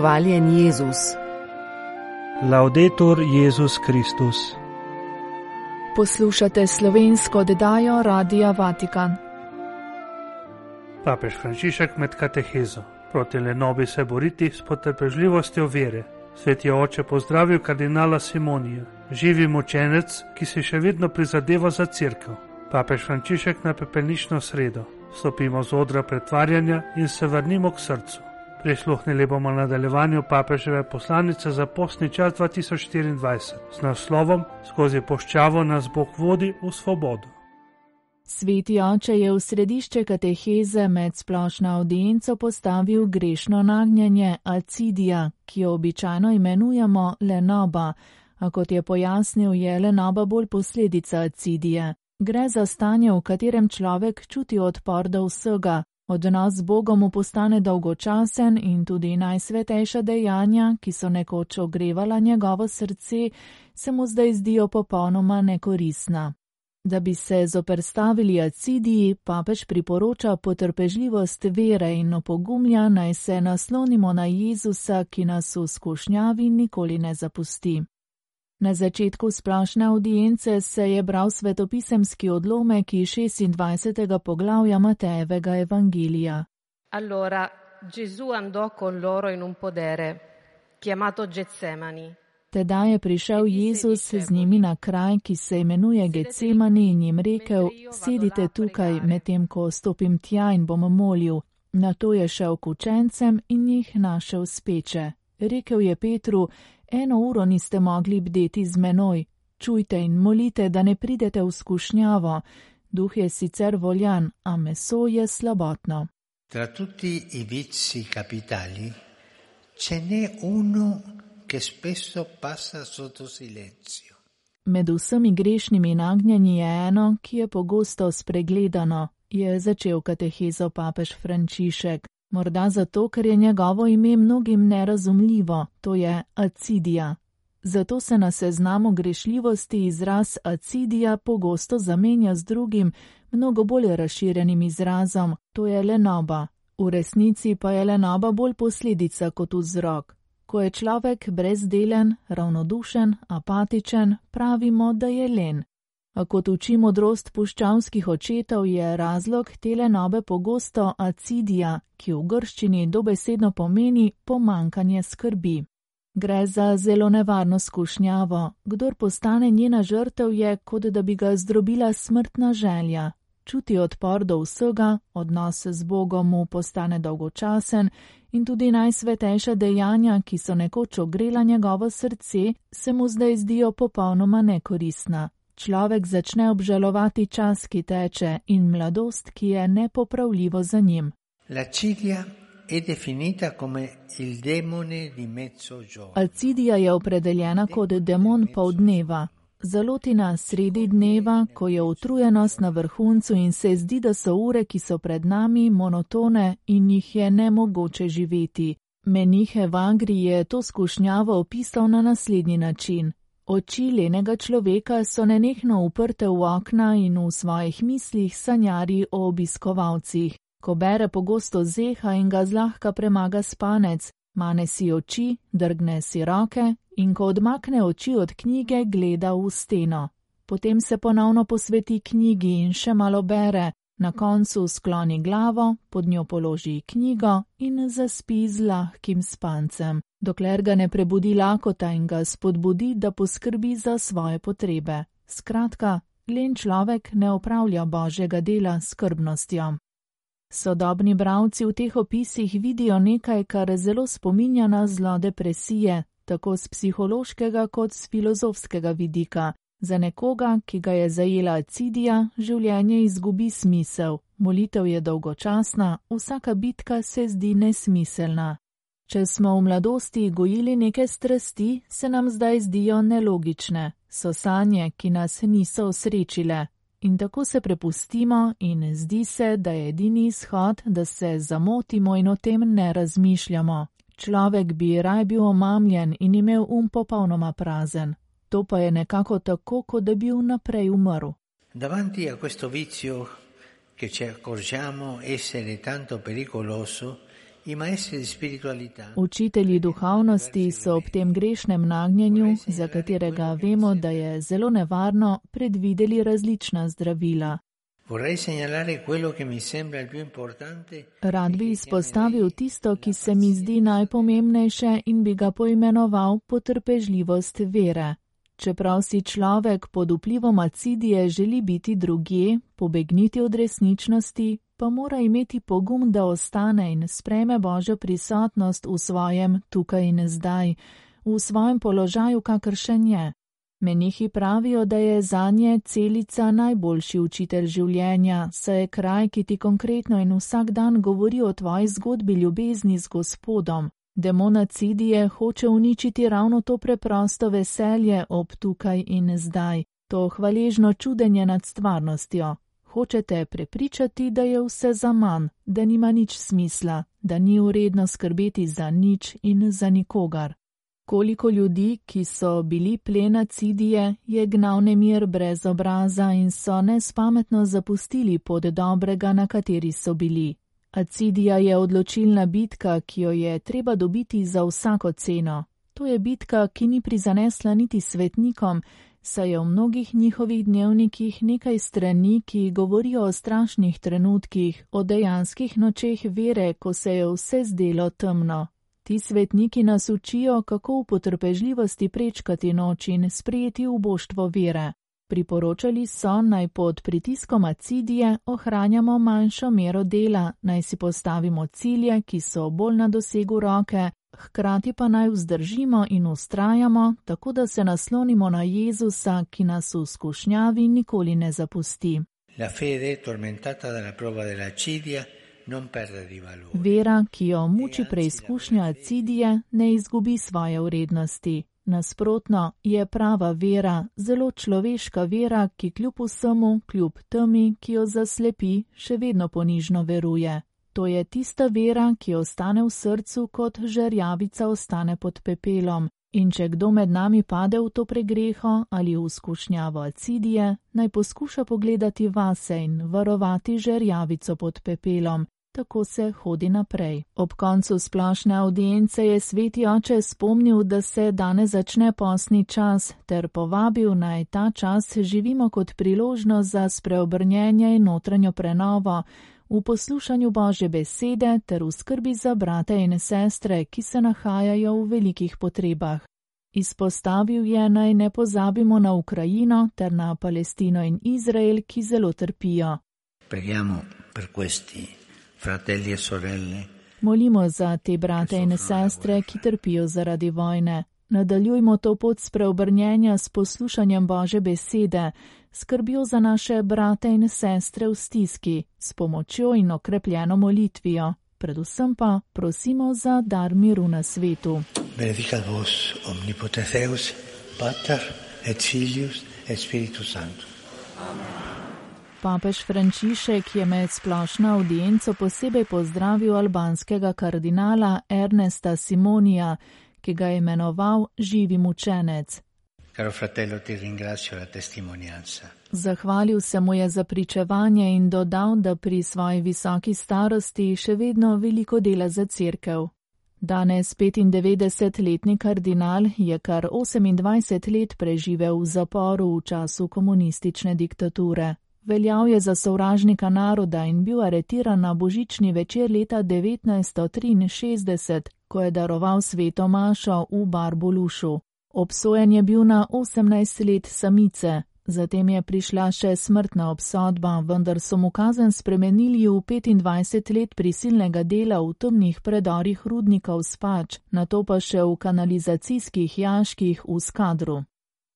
Hvaljen Jezus. Laudetur Jezus Kristus. Poslušate slovensko oddajo Radia Vatikan. Papež Frančišek med katehezo. Proti lenobi se boriti s potrpežljivostjo vere. Sveti oče pozdravil kardinala Simonija, živi mučenec, ki si še vedno prizadeva za crkvo. Papež Frančišek na pepelnično sredo. Stopimo z odra pretvarjanja in se vrnimo k srcu. Prisluhnili bomo nadaljevanju papeževe poslanice za postni čas 2024 z naslovom Skozi poščavo nas Bog vodi v svobodo. Sveti oče je v središče kateheze med splošno audienco postavil grešno nagnjenje acidija, ki jo običajno imenujemo lenoba, a kot je pojasnil, je lenoba bolj posledica acidije. Gre za stanje, v katerem človek čuti odpor do vsega, odnos z Bogom postane dolgočasen in tudi najsvetejša dejanja, ki so nekoč ogrevala njegovo srce, se mu zdaj zdijo popolnoma nekorisna. Da bi se zoperstavili acidiji, papež priporoča potrpežljivost vere in opogumlja naj se naslonimo na Jezusa, ki nas v skušnjavi nikoli ne zapusti. Na začetku splošne audience se je bral svetopisemski odlomek iz 26. poglavja Matejevega evangelija. Allora Gesù andò con loro in un podere, chiamato Getsemani. Tedaj je prišel Jezus z njimi na kraj, ki se imenuje Getsemani in jim rekel, sedite tukaj, medtem ko stopim tja in bom molil. Na to je šel k učencem in jih našel speče. Rekel je Petru, eno uro niste mogli bdeti z menoj, čujte in molite, da ne pridete v skušnjavo. Duh je sicer voljan, a meso je slabotno. Tra tutti i vizi capitali ce n'è uno che spesso passa sotto silenzio. Med vsemi grešnimi nagnjenji je eno, ki je pogosto spregledano, je začel katehezo papež Frančišek. Morda zato, ker je njegovo ime mnogim nerazumljivo, to je acidija. Zato se na seznamu grešljivosti izraz acidija pogosto zamenja z drugim, mnogo bolj razširjenim izrazom, to je lenoba. V resnici pa je lenoba bolj posledica kot vzrok. Ko je človek brezdelen, ravnodušen, apatičen, pravimo, da je len. A kot uči modrost puščavskih očetov, je razlog tele nobe pogosto acidija, ki v grščini dobesedno pomeni pomankanje skrbi. Gre za zelo nevarno skušnjavo, kdor postane njena žrtev je, kot da bi ga zdrobila smrtna želja. Čuti odpor do vsega, odnos z Bogom mu postane dolgočasen in tudi najsvetejša dejanja, ki so nekoč ogrela njegovo srce, se mu zdaj zdijo popolnoma nekoristna človek začne obžalovati čas, ki teče in mladost, ki je nepopravljivo za njim. Alcidija je opredeljena kot demon pol dneva. Zaloti nas sredi dneva, ko je utrujenost na vrhuncu in se zdi, da so ure, ki so pred nami, monotone in jih je nemogoče živeti. Menih Evangri je to skušnjavo opisal na naslednji način. Oči lenega človeka so nenehno uprte v okna in v svojih mislih sanjari o obiskovalcih. Ko bere pogosto zeha in ga zlahka premaga spanec, mane si oči, drgne si roke in ko odmakne oči od knjige, gleda v steno. Potem se ponovno posveti knjigi in še malo bere, na koncu skloni glavo, pod njo položi knjigo in zaspi z lahkim spancem, dokler ga ne prebudi lakota in ga spodbudi, da poskrbi za svoje potrebe. Skratka, len človek ne opravlja božjega dela s skrbnostjo. Sodobni bravci v teh opisih vidijo nekaj, kar zelo spominja na zlo depresije, tako z psihološkega kot z filozofskega vidika. Za nekoga, ki ga je zajela acidija, življenje izgubi smisel, molitev je dolgočasna, vsaka bitka se zdi nesmiselna. Če smo v mladosti gojili neke strasti, se nam zdaj zdijo nelogične, so sanje, ki nas niso osrečile. In tako se prepustimo in zdi se, da je edini izhod, da se zamotimo in o tem ne razmišljamo. Človek bi raj bil omamljen in imel um popolnoma prazen, to pa je nekako tako, kot da bi vnaprej umrl. Davanti a questo vizio, che ci accorgiamo essere tanto pericoloso, Učitelji duhovnosti so ob tem grešnem nagnjenju, za katerega vemo, da je zelo nevarno, predvideli različna zdravila. Rad bi izpostavil tisto, ki se mi zdi najpomembnejše in bi ga poimenoval potrpežljivost vere. Čeprav si človek pod vplivom acidije želi biti drugje, pobegniti od resničnosti, pa mora imeti pogum, da ostane in spreme Božjo prisotnost v svojem tukaj in zdaj, v svojem položaju, kakršen je. Menihi pravijo, da je za nje celica najboljši učitelj življenja, saj je kraj, ki ti konkretno in vsak dan govori o tvoji zgodbi ljubezni z Gospodom. Demona Cidije hoče uničiti ravno to preprosto veselje ob tukaj in zdaj, to hvaležno čudenje nad stvarnostjo. Hočete prepričati, da je vse za manj, da nima nič smisla, da ni uredno skrbeti za nič in za nikogar. Koliko ljudi, ki so bili plena Cidije, je gnal nemir brez obraza in so nespametno zapustili pod dobrega, na kateri so bili. Acidija je odločilna bitka, ki jo je treba dobiti za vsako ceno. To je bitka, ki ni prizanesla niti svetnikom, saj je v mnogih njihovih dnevnikih nekaj strani, ki govorijo o strašnih trenutkih, o dejanskih nočeh vere, ko se je vse zdelo temno. Ti svetniki nas učijo, kako v potrpežljivosti prečkati noč in sprejeti uboštvo vere. Priporočali so naj pod pritiskom acidije ohranjamo manjšo mero dela, naj si postavimo cilje, ki so bolj na dosegu roke, hkrati pa naj vzdržimo in ustrajamo, tako da se naslonimo na Jezusa, ki nas v skušnjavi nikoli ne zapusti. La fede, tormentata dalla prova dell'acidia. Vera, ki jo muči preizkušnja acidije, ne izgubi svoje vrednosti. Nasprotno je prava vera, zelo človeška vera, ki kljub vsemu, kljub temi, ki jo zaslepi, še vedno ponižno veruje. To je tista vera, ki ostane v srcu, kot žerjavica ostane pod pepelom. In če kdo med nami pade v to pregreho ali v skušnjavo acidije, naj poskuša pogledati vase in varovati žerjavico pod pepelom. Tako se hodi naprej. Ob koncu splošne audience je sveti oče spomnil, da se danes začne posni čas, ter povabil naj ta čas živimo kot priložnost za spreobrnjenje in notranjo prenovo, v poslušanju Božje besede ter v skrbi za brate in sestre, ki se nahajajo v velikih potrebah. Izpostavil je naj ne pozabimo na Ukrajino ter na Palestino in Izrael, ki zelo trpijo. Preghiamo per questi. Molimo za te brate in sestre, ki trpijo zaradi vojne. Nadaljujmo to pot spreobrnjenja s poslušanjem Bože besede, skrbijo za naše brate in sestre v stiski, s pomočjo in okrepljeno molitvijo. Predvsem pa prosimo za dar miru na svetu. Benedicat vos omnipotens Deus, Pater et Filius et Spiritus Sanctus. Papež Frančišek je med splošno audienco posebej pozdravil albanskega kardinala Ernesta Simonija, ki ga je imenoval živi mučenec. Caro fratello. Zahvalil se mu je za pričevanje in dodal, da pri svoji visoki starosti še vedno veliko dela za crkev. Danes 95-letni kardinal je kar 28 let preživel v zaporu v času komunistične diktature. Veljal je za sovražnika naroda in bil aretiran na božični večer leta 1963, ko je daroval sveto mašo v Barbolušu. Obsojen je bil na 18 let samice, zatem je prišla še smrtna obsodba, vendar so mu kazen spremenili v 25 let prisilnega dela v temnih predorih rudnikov spač, na to pa še v kanalizacijskih jaških v skadru.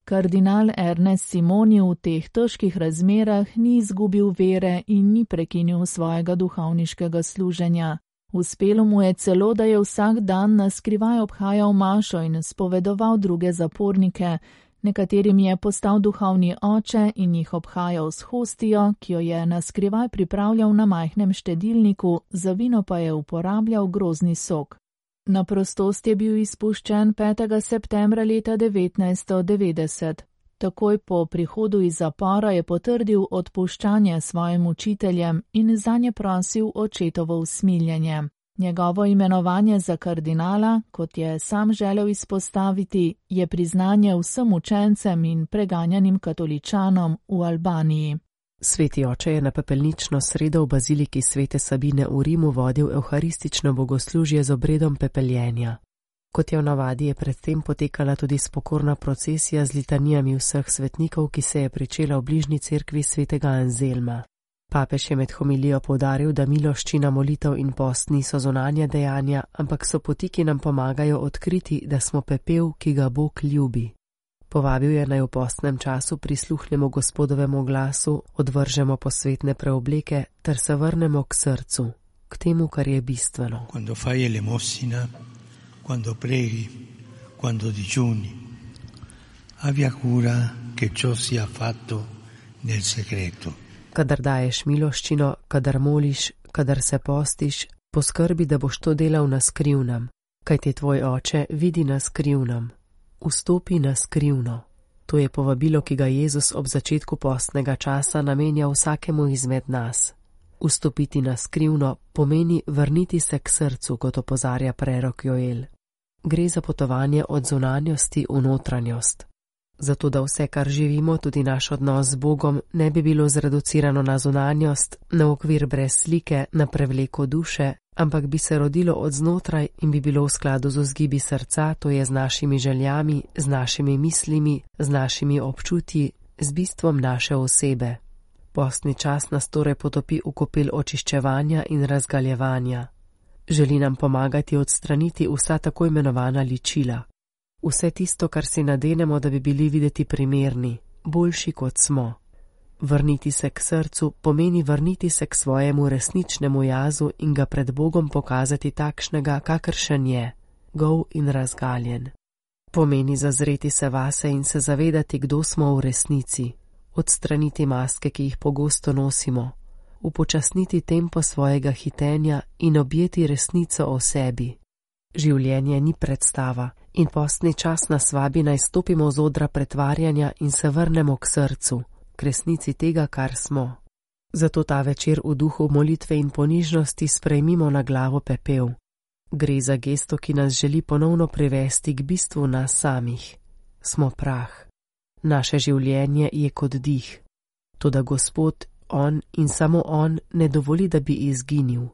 Kardinal Ernest Simoni v teh težkih razmerah ni izgubil vere in ni prekinil svojega duhovniškega služenja. Uspelo mu je celo, da je vsak dan na skrivaj obhajal mašo in spovedoval druge zapornike, nekaterim je postal duhovni oče in jih obhajal s hostijo, ki jo je na skrivaj pripravljal na majhnem štedilniku, za vino pa je uporabljal grozni sok. Na prostost je bil izpuščen 5. septembra leta 1990. Takoj po prihodu iz zapora je potrdil odpuščanje svojim učiteljem in za nje prosil očetovo usmiljenje. Njegovo imenovanje za kardinala, kot je sam želel izpostaviti, je priznanje vsem učencem in preganjanim katoličanom v Albaniji. Sveti oče je na pepelnično sredo v baziliki svete Sabine v Rimu vodil evharistično bogoslužje z obredom pepeljenja. Kot je v navadi, je predtem potekala tudi spokorna procesija z litanijami vseh svetnikov, ki se je pričela v bližnji cerkvi svetega Anzelma. Papež je med homilijo povdaril, da miloščina molitev in post niso zonanja dejanja, ampak so poti, ki nam pomagajo odkriti, da smo pepel, ki ga Bog ljubi. Povabil je naj v postnem času prisluhnemo gospodovemu glasu, odvržemo posvetne preobleke ter se vrnemo k srcu, k temu, kar je bistveno. Quando preghi, quando digiuni, abbia cura che ciò sia fatto nel segreto kadar daješ miloščino, kadar moliš, kadar se postiš, poskrbi, da boš to delal na skrivnem, kaj ti tvoj oče vidi na skrivnem. Vstopi na skrivno. To je povabilo, ki ga Jezus ob začetku postnega časa namenja vsakemu izmed nas. Vstopiti na skrivno pomeni vrniti se k srcu, kot opozarja prerok Joel. Gre za potovanje od zunanjosti v notranjost zato da vse, kar živimo, tudi naš odnos z Bogom, ne bi bilo zreducirano na zunanjost, na okvir brez slike, na prevleko duše, ampak bi se rodilo od znotraj in bi bilo v skladu z vzgibi srca, to je z našimi željami, z našimi mislimi, z našimi občutji, z bistvom naše osebe. Postni čas nas torej potopi v kopel očiščevanja in razgaljevanja. Želi nam pomagati odstraniti vsa tako imenovana ličila vse tisto, kar si nadenemo, da bi bili videti primerni, boljši kot smo. Vrniti se k srcu pomeni vrniti se k svojemu resničnemu jazu in ga pred Bogom pokazati takšnega, kakršen je, gov in razgaljen. Pomeni zazreti se vase in se zavedati, kdo smo v resnici, odstraniti maske, ki jih pogosto nosimo, upočasniti tempo svojega hitenja in objeti resnico o sebi. Življenje ni predstava in postni čas nas vabi naj stopimo z odra pretvarjanja in se vrnemo k srcu, k resnici tega, kar smo. Zato ta večer v duhu molitve in ponižnosti sprejmimo na glavo pepel. Gre za gesto, ki nas želi ponovno privesti k bistvu nas samih. Smo prah. Naše življenje je kot dih. Toda Gospod, On in samo On ne dovoli, da bi izginil.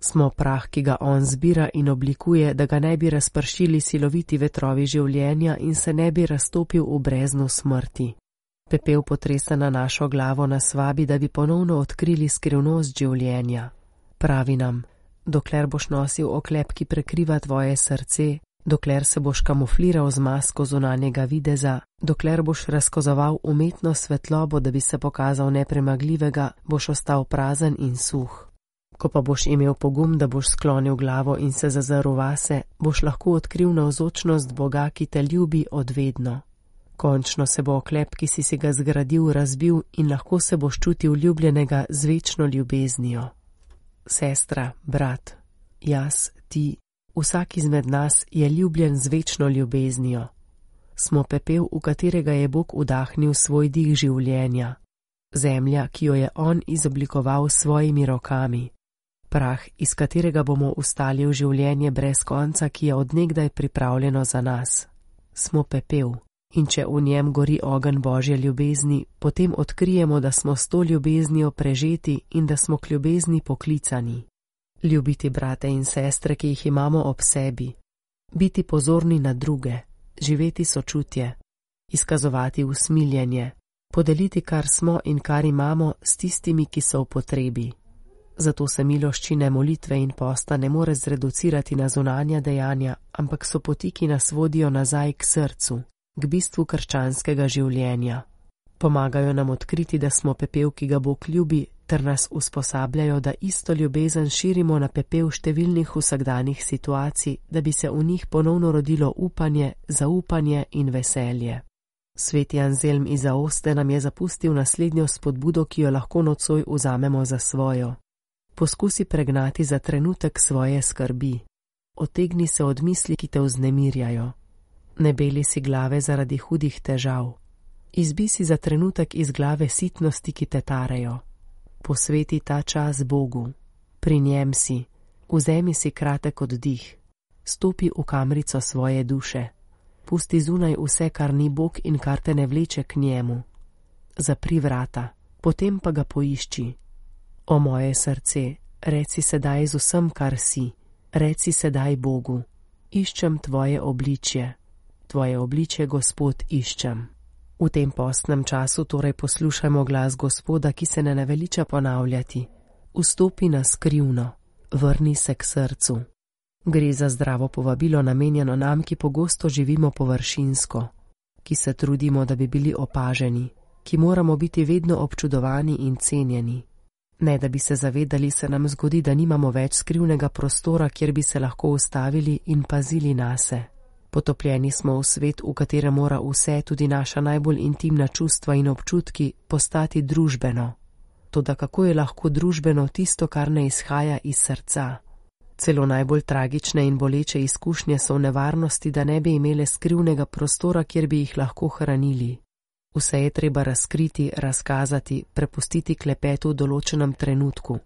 Smo prah, ki ga on zbira in oblikuje, da ga ne bi razpršili siloviti vetrovi življenja in se ne bi raztopil v brezno smrti. Pepel potresa na našo glavo nas vabi, da bi ponovno odkrili skrivnost življenja. Pravi nam, dokler boš nosil oklep, ki prekriva tvoje srce, dokler se boš kamufliral z masko zunanjega videza, dokler boš razkozoval umetno svetlobo, da bi se pokazal nepremagljivega, boš ostal prazen in suh. Ko pa boš imel pogum, da boš sklonil glavo in se zazrl vase, boš lahko odkril navzočnost Boga, ki te ljubi odvedno. Končno se bo oklep, ki si si ga zgradil, razbil in lahko se boš čutil ljubljenega z večno ljubeznijo. Sestra, brat, jaz, ti, vsak izmed nas je ljubljen z večno ljubeznijo. Smo pepel, v katerega je Bog vdahnil svoj dih življenja. Zemlja, ki jo je On izoblikoval s svojimi rokami prah, iz katerega bomo ustali v življenje brez konca, ki je odnegdaj pripravljeno za nas. Smo pepel in če v njem gori ogen Božje ljubezni, potem odkrijemo, da smo s to ljubeznijo prežeti in da smo k ljubezni poklicani. Ljubiti brate in sestre, ki jih imamo ob sebi, biti pozorni na druge, živeti sočutje, izkazovati usmiljenje, podeliti, kar smo in kar imamo s tistimi, ki so v potrebi. Zato se miloščine molitve in posta ne more zreducirati na zunanja dejanja, ampak so poti, ki nas vodijo nazaj k srcu, k bistvu krščanskega življenja. Pomagajo nam odkriti, da smo pepel, ki ga Bog ljubi, ter nas usposabljajo, da isto ljubezen širimo na pepel številnih vsakdanjih situacij, da bi se v njih ponovno rodilo upanje, zaupanje in veselje. Sveti Anzelm iz Aoste nam je zapustil naslednjo spodbudo, ki jo lahko nocoj vzamemo za svojo poskusi pregnati za trenutek svoje skrbi. Otegni se od misli, ki te vznemirjajo. Ne beli si glave zaradi hudih težav. Izbi si za trenutek iz glave sitnosti, ki te tarejo. Posveti ta čas Bogu. Pri njem si, Vzemi si kratek oddih, stopi v kamrico svoje duše, pusti zunaj vse, kar ni Bog in kar te ne vleče k njemu. Zapri vrata, potem pa ga poišči. O moje srce, reci sedaj z vsem, kar si, reci sedaj Bogu, iščem tvoje obličje, tvoje obličje, Gospod, iščem. V tem postnem času torej poslušajmo glas Gospoda, ki se ne naveliča ponavljati. Vstopi na skrivno, vrni se k srcu. Gre za zdravo povabilo namenjeno nam, ki pogosto živimo površinsko, ki se trudimo, da bi bili opaženi, ki moramo biti vedno občudovani in cenjeni. Ne da bi se zavedali, se nam zgodi, da nimamo več skrivnega prostora, kjer bi se lahko ustavili in pazili nase. Potopljeni smo v svet, v katerem mora vse, tudi naša najbolj intimna čustva in občutki, postati družbeno. Toda kako je lahko družbeno tisto, kar ne izhaja iz srca? Celo najbolj tragične in boleče izkušnje so v nevarnosti, da ne bi imele skrivnega prostora, kjer bi jih lahko hranili. Vse je treba razkriti, razkazati, prepustiti klepetu v določenem trenutku.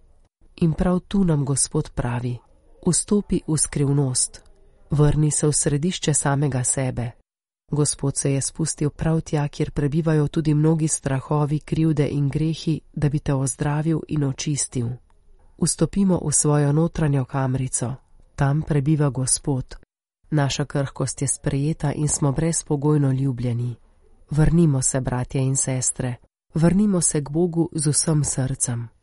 In prav tu nam Gospod pravi: Vstopi v skrivnost, vrni se v središče samega sebe. Gospod se je spustil prav tja, kjer prebivajo tudi mnogi strahovi, krivde in grehi, da bi te ozdravil in očistil. Vstopimo v svojo notranjo kamrico, tam prebiva Gospod. Naša krhkost je sprejeta in smo brezpogojno ljubljeni. Vrnimo se, bratje in sestre, vrnimo se k Bogu z vsem srcem.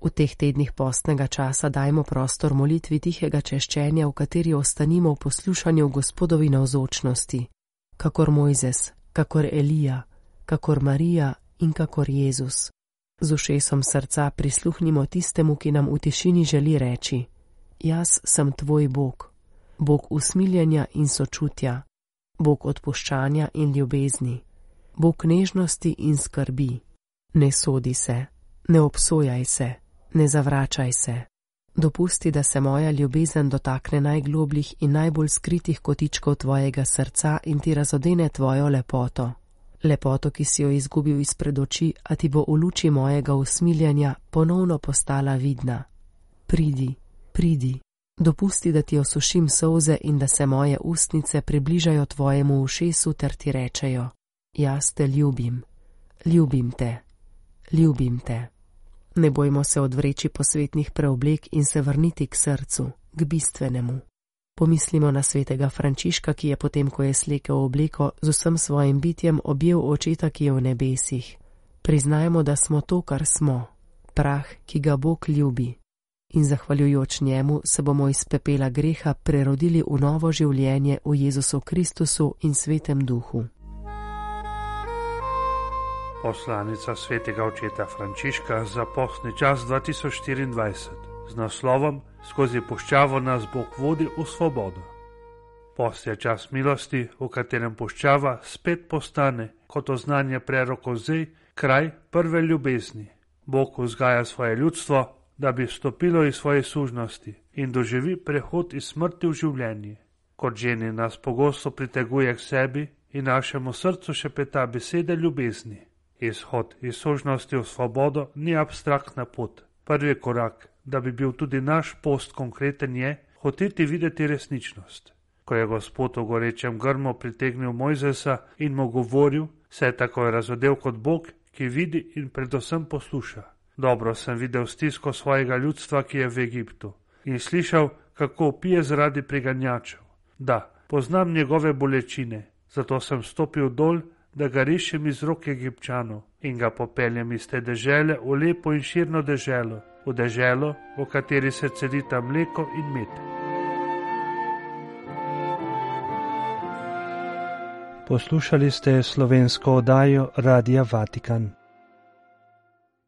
V teh tednih postnega časa dajmo prostor molitvi tihega češčenja, v kateri ostanimo v poslušanju gospodovi navzočnosti, kakor Mojzes, kakor Elija, kakor Marija in kakor Jezus. Z ušesom srca prisluhnimo tistemu, ki nam v tišini želi reči: Jaz sem tvoj Bog, Bog usmiljenja in sočutja, Bog odpuščanja in ljubezni, Bog nežnosti in skrbi. Ne sodi se, ne obsojaj se ne zavračaj se. Dopusti, da se moja ljubezen dotakne najglobljih in najbolj skritih kotičkov tvojega srca in ti razodene tvojo lepoto. Lepoto, ki si jo izgubil izpred oči, a ti bo v luči mojega usmiljanja ponovno postala vidna. Pridi, pridi, dopusti, da ti osušim solze in da se moje ustnice približajo tvojemu ušesu ter ti rečejo: Jaz te ljubim, ljubim te, ljubim te. Ne bojmo se odvreči posvetnih preoblek in se vrniti k srcu, k bistvenemu. Pomislimo na svetega Frančiška, ki je potem, ko je slekel obleko, z vsem svojim bitjem objel očeta, ki je v nebesih. Priznajmo, da smo to, kar smo, prah, ki ga Bog ljubi. In zahvaljujoč njemu se bomo iz pepela greha prerodili v novo življenje v Jezusu Kristusu in svetem duhu poslanica svetega očeta Frančiška za postni čas 2024 z naslovom Skozi puščavo nas Bog vodi v svobodo. Post je čas milosti, v katerem puščava spet postane kot oznanje prerokov zdaj kraj prve ljubezni. Bog vzgaja svoje ljudstvo, da bi vstopilo iz svoje sužnosti in doživi prehod iz smrti v življenje. Kot ženi nas pogosto priteguje k sebi in našemu srcu še peta besede ljubezni. Izhod iz sožnosti v svobodo ni abstraktna pot. Prvi korak, da bi bil tudi naš post konkreten, je hoteti videti resničnost. Ko je gospod v gorečem grmu pritegnil Mojzesa in mu govoril, se je takoj razodel kot Bog, ki vidi in predvsem posluša. Dobro sem videl stisko svojega ljudstva, ki je v Egiptu, in slišal, kako pije zaradi preganjačev. Da, poznam njegove bolečine, zato sem stopil dol da ga rešim iz rok egipčanov in ga popeljem iz te dežele v lepo in širno deželo, v deželo, v kateri se celita mleko in med. Poslušali ste slovensko oddajo Radia Vatikan.